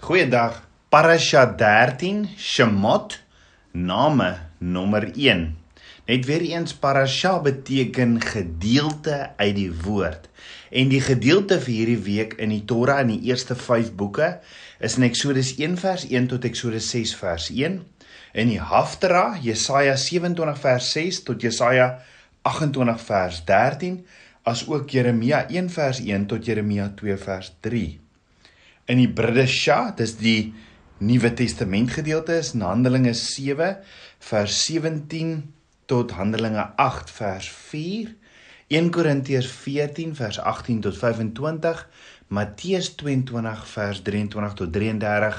Goeiedag. Parasha 13 Shemot name nommer 1. Net weer eens parasha beteken gedeelte uit die woord. En die gedeelte vir hierdie week in die Torah in die eerste 5 boeke is in Eksodus 1 vers 1 tot Eksodus 6 vers 1. In die Haftara Jesaja 27 vers 6 tot Jesaja 28 vers 13 as ook Jeremia 1 vers 1 tot Jeremia 2 vers 3 in die Bridesha, dis die Nuwe Testament gedeelte is in Handelinge 7 vers 17 tot Handelinge 8 vers 4, 1 Korintiërs 14 vers 18 tot 25, Matteus 22 vers 23 tot 33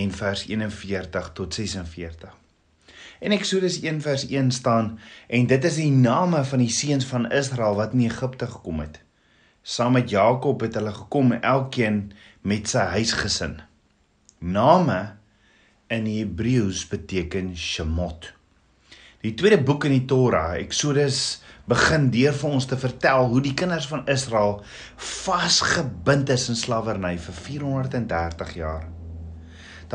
en vers 41 tot 46. En Eksodus 1 vers 1 staan en dit is die name van die seuns van Israel wat in Egipte gekom het. Saam met Jakob het hulle gekom elkeen met sy huisgesin. Name in Hebreëus beteken Shemot. Die tweede boek in die Torah, Eksodus, begin deur vir ons te vertel hoe die kinders van Israel vasgebind is in slawerny vir 430 jaar.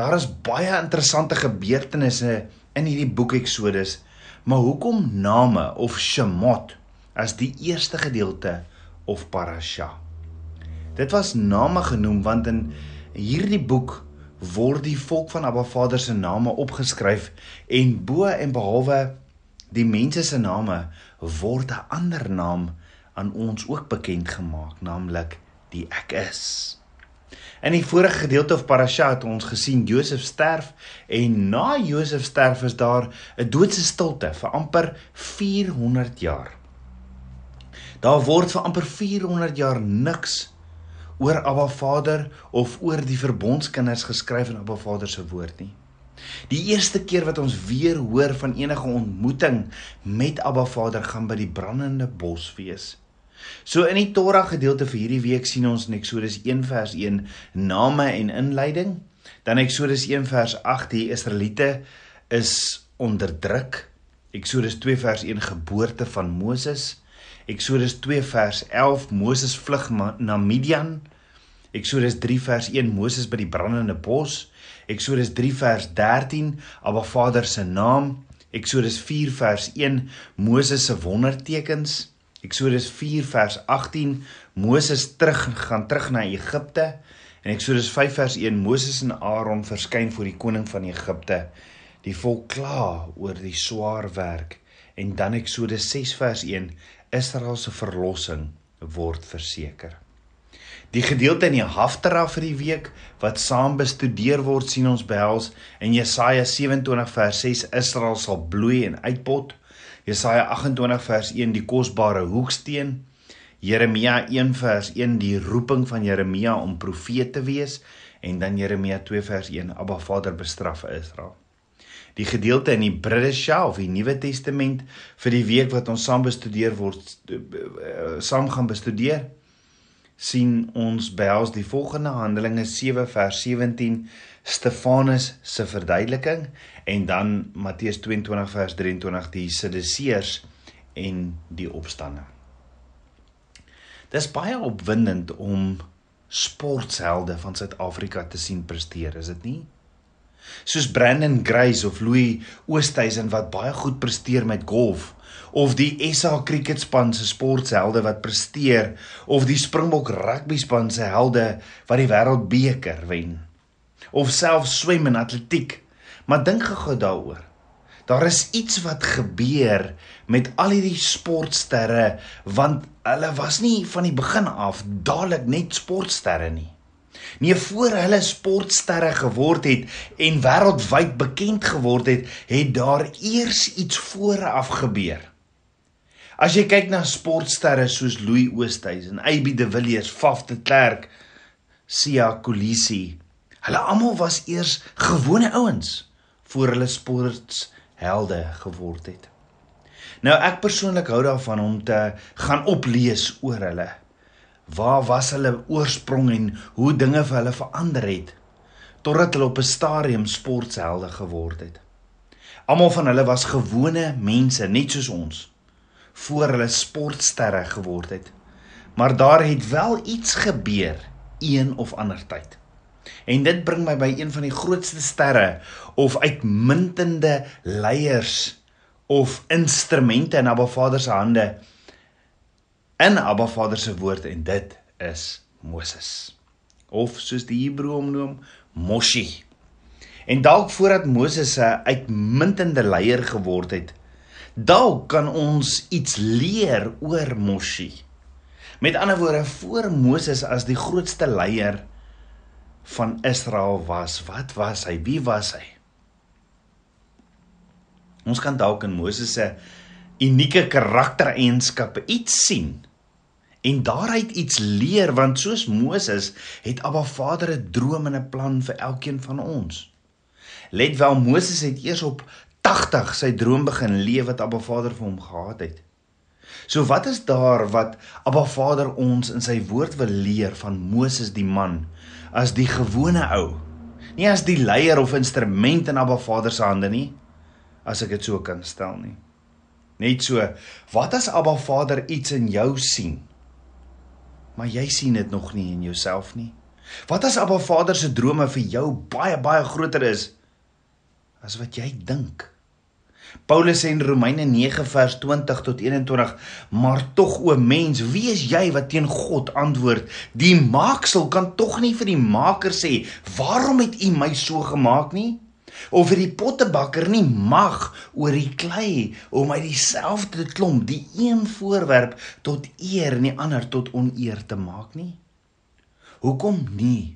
Daar is baie interessante gebeurtenisse in hierdie boek Eksodus, maar hoekom name of Shemot as die eerste gedeelte of parasha. Dit was name genoem want in hierdie boek word die volk van Abba Vader se name opgeskryf en bo en behalwe die mense se name word 'n ander naam aan ons ook bekend gemaak, naamlik die Ek is. In die vorige gedeelte of parasha het ons gesien Josef sterf en na Josef sterf is daar 'n doodse stilte vir amper 400 jaar. Daar word vir amper 400 jaar niks oor Abba Vader of oor die verbondskinders geskryf in Abba Vader se woord nie. Die eerste keer wat ons weer hoor van enige ontmoeting met Abba Vader gaan by die brandende bos wees. So in die Torah gedeelte vir hierdie week sien ons in Eksodus 1 vers 1 name en inleiding. Dan Eksodus 1 vers 8 die Israeliete is onderdruk. Eksodus 2 vers 1 geboorte van Moses. Eksodus 2 vers 11 Moses vlug na Midian. Eksodus 3 vers 1 Moses by die brandende bos. Eksodus 3 vers 13 Abba Vader se naam. Eksodus 4 vers 1 Moses se wondertekens. Eksodus 4 vers 18 Moses terug gaan terug na Egipte. En Eksodus 5 vers 1 Moses en Aaron verskyn voor die koning van Egipte. Die volk kla oor die swaar werk en dan Eksodus 6 vers 1 Israel se verlossing word verseker. Die gedeelte in die Haftara vir die week wat saam bestudeer word sien ons behels in Jesaja 27 vers 6 Israel sal bloei en uitpot. Jesaja 28 vers 1 die kosbare hoeksteen. Jeremia 1 vers 1 die roeping van Jeremia om profeet te wees en dan Jeremia 2 vers 1 Abba Vader bestraf Israel die gedeelte in die Bridesha of die Nuwe Testament vir die week wat ons saam bestudeer word eh, saam gaan bestudeer sien ons behels die volgende Handelinge 7 vers 17 Stefanus se verduideliking en dan Matteus 22 vers 23 die Sadduseërs en die opstande. Dis baie opwindend om sporthelde van Suid-Afrika te sien presteer, is dit nie? Soos Brandon Grace of Louis Oosthuizen wat baie goed presteer met golf of die SA cricketspan se sporthelde wat presteer of die Springbok rugbyspan se helde wat die wêreldbeker wen of self swem en atletiek. Maar dink gou daaroor. Daar is iets wat gebeur met al hierdie sportsterre want hulle was nie van die begin af dadelik net sportsterre nie Nee, voor hulle sportsterre geword het en wêreldwyd bekend geword het, het daar eers iets vooraf gebeur. As jy kyk na sportsterre soos Louis Oosthuizen, AB de Villiers, Faf de Klerk, Sia Kolisi, hulle almal was eers gewone ouens voor hulle sportshelde geword het. Nou ek persoonlik hou daarvan om te gaan oplees oor hulle waar was hulle oorsprong en hoe dinge vir hulle verander het totdat hulle op 'n stadium sporthelde geword het. Almal van hulle was gewone mense net soos ons voor hulle sportsterre geword het. Maar daar het wel iets gebeur een of ander tyd. En dit bring my by een van die grootste sterre of uitmuntende leiers of instrumente in Abba Vader se hande in Abba Vader se woord en dit is Moses of soos die Hebreë hom noem Moshi. En dalk voordat Moses 'n uitmuntende leier geword het, dalk kan ons iets leer oor Moshi. Met ander woorde, voor Moses as die grootste leier van Israel was, wat was hy? Wie was hy? Ons kan dalk in Moses se unieke karaktereienskappe iets sien en daaruit iets leer want soos Moses het Abba Vader 'n droom en 'n plan vir elkeen van ons. Let wel Moses het eers op 80 sy droom begin leef wat Abba Vader vir hom gehad het. So wat is daar wat Abba Vader ons in sy woord wil leer van Moses die man as die gewone ou? Nie as die leier of instrument in Abba Vader se hande nie, as ek dit so kan stel nie. Net so, wat as Abba Vader iets in jou sien? Maar jy sien dit nog nie in jouself nie. Wat as Abba Vader se drome vir jou baie baie groter is as wat jy dink? Paulus sê in Romeine 9 vers 20 tot 21: "Maar tog o mens, wie is jy wat teen God antwoord? Die maaksel kan tog nie vir die maker sê: "Waarom het U my so gemaak nie?" Of vir die pottebakker nie mag oor die klei om uit dieselfde klomp die een voorwerp tot eer en die ander tot oneer te maak nie? Hoekom nie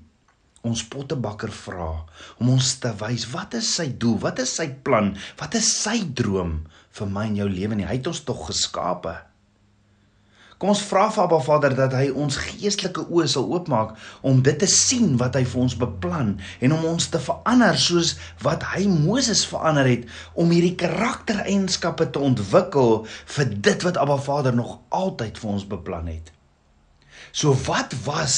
ons pottebakker vra om ons te wys wat is sy doel? Wat is sy plan? Wat is sy droom vir my en jou lewe nie? Hy het ons tog geskape Kom ons vra vir Abba Vader dat hy ons geestelike oë sal oopmaak om dit te sien wat hy vir ons beplan en om ons te verander soos wat hy Moses verander het om hierdie karaktereienskappe te ontwikkel vir dit wat Abba Vader nog altyd vir ons beplan het. So wat was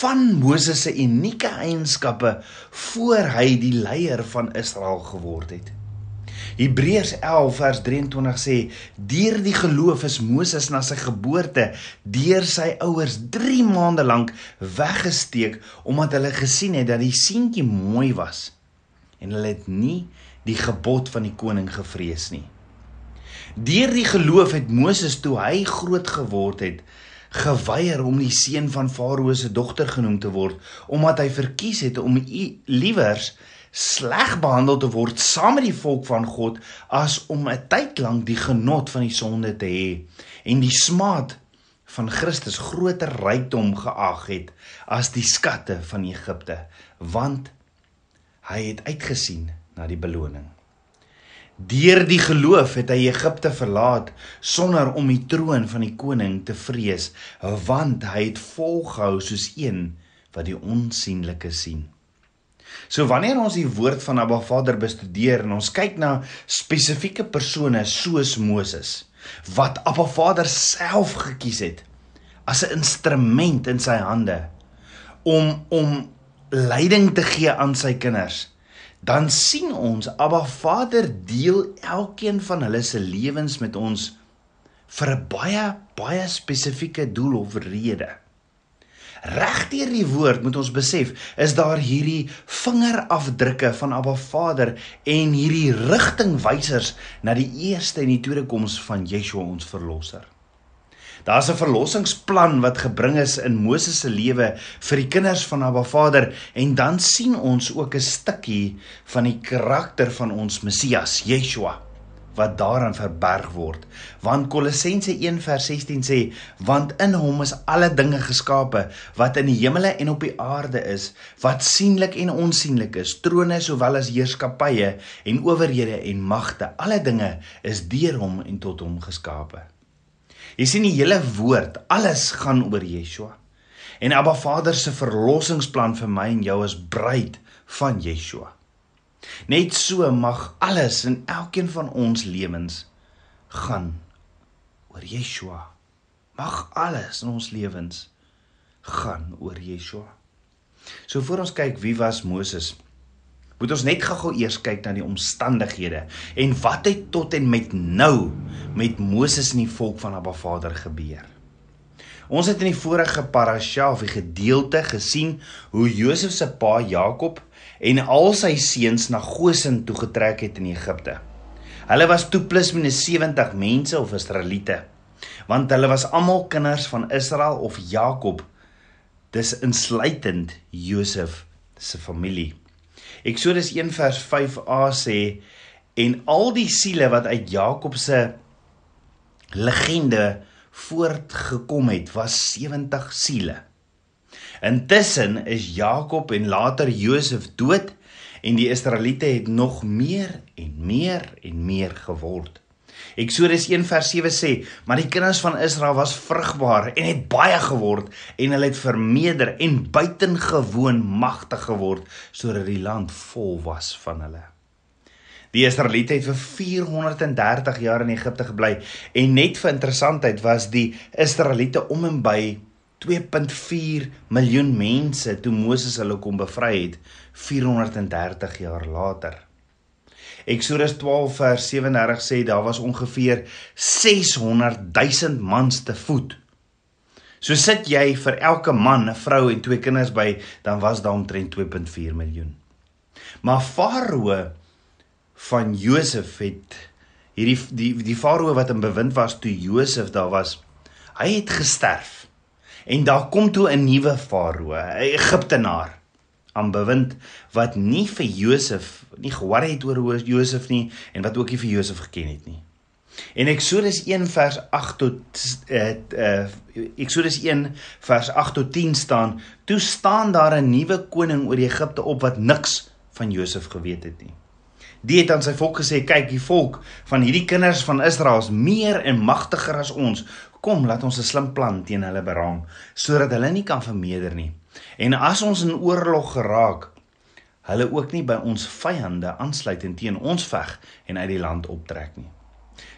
van Moses se unieke eienskappe voor hy die leier van Israel geword het? Hebreërs 11 vers 23 sê: "Deur die geloof is Moses na sy geboorte deur sy ouers 3 maande lank weggesteek omdat hulle gesien het dat die seentjie mooi was en hulle het nie die gebod van die koning gevrees nie." Deur die geloof het Moses toe hy groot geword het geweier om die seun van Farao se dogter genoem te word omdat hy verkies het om liewers sleg behandel te word saam met die volk van God as om 'n tyd lank die genot van die sonde te hê en die smaad van Christus groter rykdom geag het as die skatte van Egipte want hy het uitgesien na die beloning. Deur die geloof het hy Egipte verlaat sonder om die troon van die koning te vrees want hy het volgehou soos een wat die onsigbare sien So wanneer ons die woord van Abba Vader bestudeer en ons kyk na spesifieke persone soos Moses wat Abba Vader self gekies het as 'n instrument in sy hande om om leiding te gee aan sy kinders dan sien ons Abba Vader deel elkeen van hulle se lewens met ons vir 'n baie baie spesifieke doel of rede regdeur die woord moet ons besef is daar hierdie vingerafdrukke van Abba Vader en hierdie rigtingwysers na die eerste en die tweede koms van Yeshua ons verlosser. Daar's 'n verlossingsplan wat gebring is in Moses se lewe vir die kinders van Abba Vader en dan sien ons ook 'n stukkie van die karakter van ons Messias, Yeshua wat daarin verberg word. Want Kolossense 1:16 sê, want in hom is alle dinge geskape wat in die hemele en op die aarde is, wat sienlik en onsienlik is, trone sowel as heerskappye en owerhede en magte. Alle dinge is deur hom en tot hom geskape. Jy sien die hele woord, alles gaan oor Yeshua. En Abba Vader se verlossingsplan vir my en jou is bruid van Yeshua. Net so mag alles in elkeen van ons lewens gaan oor Yeshua. Mag alles in ons lewens gaan oor Yeshua. So voor ons kyk wie was Moses, moet ons net gou-gou eers kyk na die omstandighede en wat het tot en met nou met Moses en die volk van Abba Vader gebeur. Ons het in die vorige parasha of die gedeelte gesien hoe Josef se pa Jakob en al sy seuns na Goshen toe getrek het in Egipte. Hulle was toe plus minus 70 mense of Israeliete, want hulle was almal kinders van Israel of Jakob. Dis insluitend Josef se familie. Eksodus 1 vers 5a sê en al die siele wat uit Jakob se legende voortgekom het was 70 siele. Intussen is Jakob en later Josef dood en die Israeliete het nog meer en meer en meer geword. Eksodus 1 vers 7 sê: "Maar die kinders van Israel was vrugbaar en het baie geword en hulle het vermeerder en buitengewoon magtig geword sodat die land vol was van hulle." Die Israeliete het vir 430 jaar in Egipte gebly en net vir interessantheid was die Israeliete om en by 2.4 miljoen mense toe Moses hulle kom bevry het 430 jaar later. Eksodus 12 vers 37 sê daar was ongeveer 600 000 mans te voet. So sit jy vir elke man, 'n vrou en twee kinders by, dan was daar omtrent 2.4 miljoen. Maar Farao van Josef het hierdie die die Farao wat in bewind was toe Josef daar was, hy het gesterf. En daar kom toe 'n nuwe farao, 'n Egiptenaar aan bewind wat nie vir Josef nie gehoor het oor Josef nie en wat ook nie vir Josef geken het nie. En Eksodus 1 vers 8 tot uh Eksodus 1 vers 8 tot 10 staan, toe staan daar 'n nuwe koning oor Egipte op wat niks van Josef geweet het nie. Die het aan sy volk gesê: "Kyk, die volk van hierdie kinders van Israel is meer en magtiger as ons. Kom, laat ons 'n slim plan teen hulle beraam sodat hulle nie kan vermeerder nie. En as ons in oorlog geraak, hulle ook nie by ons vyande aansluit en teen ons veg en uit die land optrek nie.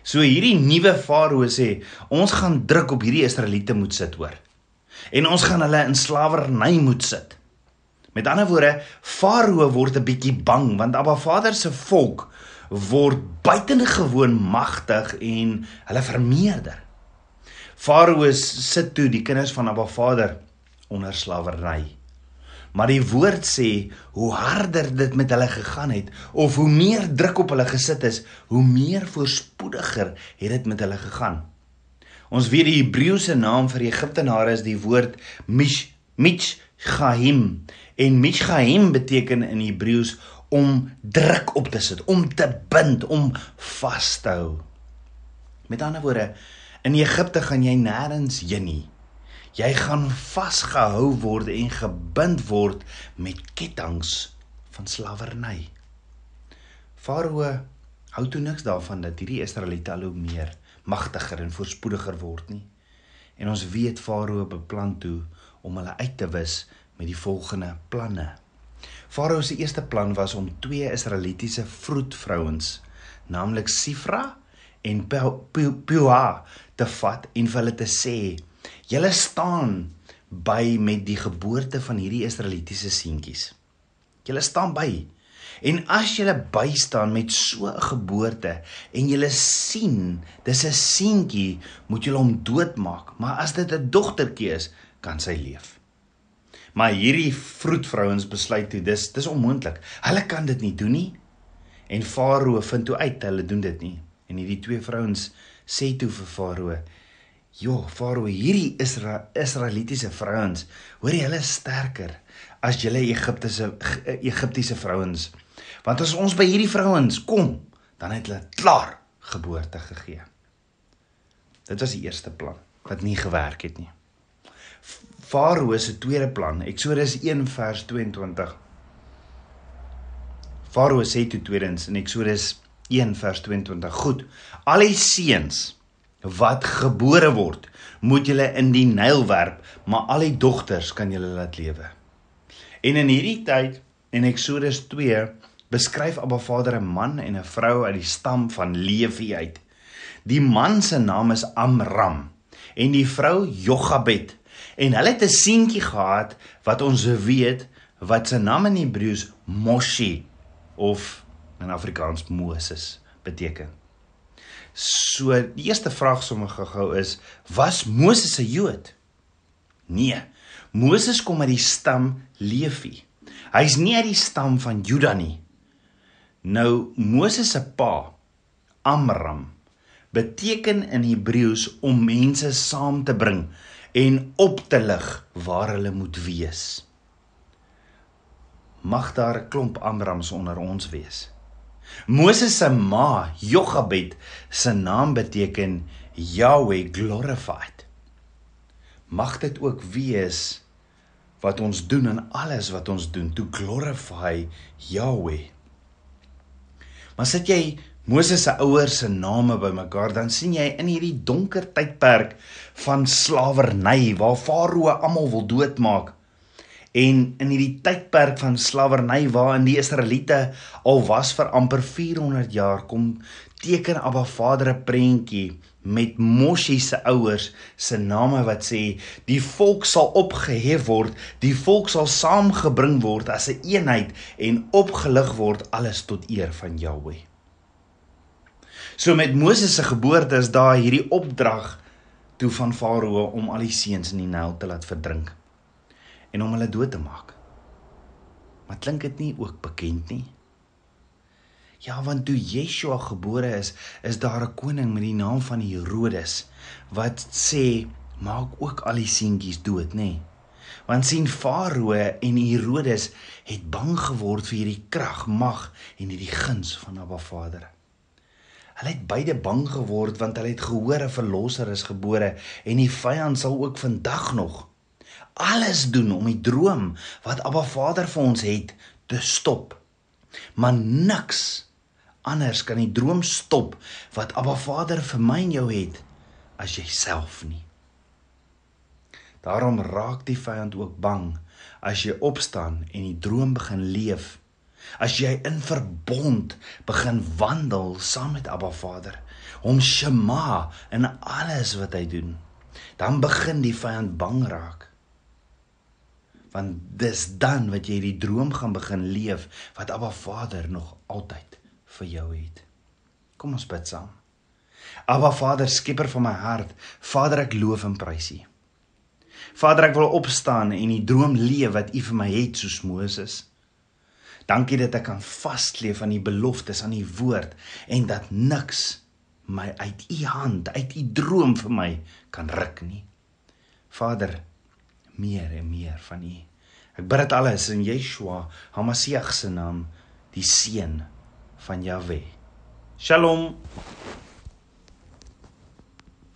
So hierdie nuwe farao sê, ons gaan druk op hierdie Israeliete moet sit hoor. En ons gaan hulle in slawerny moet sit. Met ander woorde, farao word 'n bietjie bang want Abba Vader se volk word buitengewoon magtig en hulle vermeerder. Farao sit toe die kinders van Abba Vader onder slawerny. Maar die woord sê hoe harder dit met hulle gegaan het of hoe meer druk op hulle gesit is, hoe meer voorspoediger het dit met hulle gegaan. Ons weet die Hebreëse naam vir Egiptenare is die woord Mish Michgaim en Michgaim beteken in Hebreëus om druk op te sit, om te bind, om vas te hou. Met ander woorde, In Egipte gaan jy nêrens heen nie. Jy gaan vasgehou word en gebind word met ketTINGS van slawerny. Farao hou toe niks daarvan dat hierdie Israeliete al hoe meer magtiger en voorspoediger word nie. En ons weet Farao beplan toe om hulle uit te wis met die volgende planne. Farao se eerste plan was om twee Israelitiese vroedvrouens, naamlik Sifra en Puah te vat en vir hulle te sê: "Julle staan by met die geboorte van hierdie Israelitiese seentjies. Julle staan by. En as julle bystaan met so 'n geboorte en julle sien dis 'n seentjie, moet julle hom doodmaak, maar as dit 'n dogtertjie is, kan sy leef." Maar hierdie vroedvrouens besluit toe dis dis onmoontlik. Hulle kan dit nie doen nie. En Farao vind toe uit hulle doen dit nie. En hierdie twee vrouens sê toe vir Farao: "Jo, Farao, hierdie Isra Israelitiese vrouens, hoor jy hulle is sterker as julle Egiptiese Egiptiese vrouens. Want as ons by hierdie vrouens kom, dan het hulle klaar geboorte gegee." Dit was die eerste plan wat nie gewerk het nie. Farao se tweede plan, Eksodus 1 vers 22. Farao sê toe tweedens in Eksodus 1 vers 22. Goed. Al die seuns wat gebore word, moet julle in die Nyl werp, maar al die dogters kan julle laat lewe. En in hierdie tyd in Eksodus 2 beskryf Abba Vader 'n man en 'n vrou uit die stam van Lewi uit. Die man se naam is Amram en die vrou Jochebed en hulle het 'n seentjie gehad wat ons weet wat se naam in Hebreëus Moshi of in Afrikaans Moses beteken. So die eerste vraag sommer gehou is was Moses 'n Jood? Nee. Moses kom uit die stam Levi. Hy's nie uit die stam van Juda nie. Nou Moses se pa Amram beteken in Hebreëus om mense saam te bring en op te lig waar hulle moet wees. Mag daar 'n klomp Amrams onder ons wees. Moses se ma, Jochebed, se naam beteken Yahweh glorified. Mag dit ook wees wat ons doen en alles wat ons doen to glorify Yahweh. Maar sit jy Moses se ouers se name bymekaar, dan sien jy in hierdie donker tydperk van slawerny waar Farao almal wil doodmaak. En in hierdie tydperk van slawerny waarin die Israeliete al was vir amper 400 jaar kom teken Abba Vader 'n prentjie met Moshi se ouers se name wat sê die volk sal opgehef word, die volk sal saamgebring word as 'n een eenheid en opgelig word alles tot eer van Jahweh. So met Moses se geboorte is daar hierdie opdrag toe van Farao om al die seuns in die Nyl te laat verdrink en om hulle dood te maak. Maar klink dit nie ook bekend nie? Ja, want toe Yeshua gebore is, is daar 'n koning met die naam van Herodes wat sê maak ook al die seentjies dood, nê? Want sien Farao en Herodes het bang geword vir hierdie krag, mag en hierdie guns van Abba Vader. Hulle het beide bang geword want hulle het gehoor 'n verlosser is gebore en die vyand sal ook vandag nog alles doen om die droom wat Abba Vader vir ons het te stop. Maar niks anders kan die droom stop wat Abba Vader vir my en jou het as jouself nie. Daarom raak die vyand ook bang as jy opstaan en die droom begin leef As jy in verbond begin wandel saam met Abba Vader, hom shema in alles wat hy doen, dan begin die vyand bang raak. Want dis dan wat jy die droom gaan begin leef wat Abba Vader nog altyd vir jou het. Kom ons bid saam. Abba Vader, skieper van my hart, Vader ek loof en prys U. Vader ek wil opstaan en die droom leef wat U vir my het soos Moses. Dankie dat ek kan vasleef aan die beloftes aan die woord en dat niks my uit u hand, uit u droom vir my kan ruk nie. Vader, meer en meer van u. Ek bid dit alles in Yeshua, Hamasieg se naam, die seun van Jahwe. Shalom.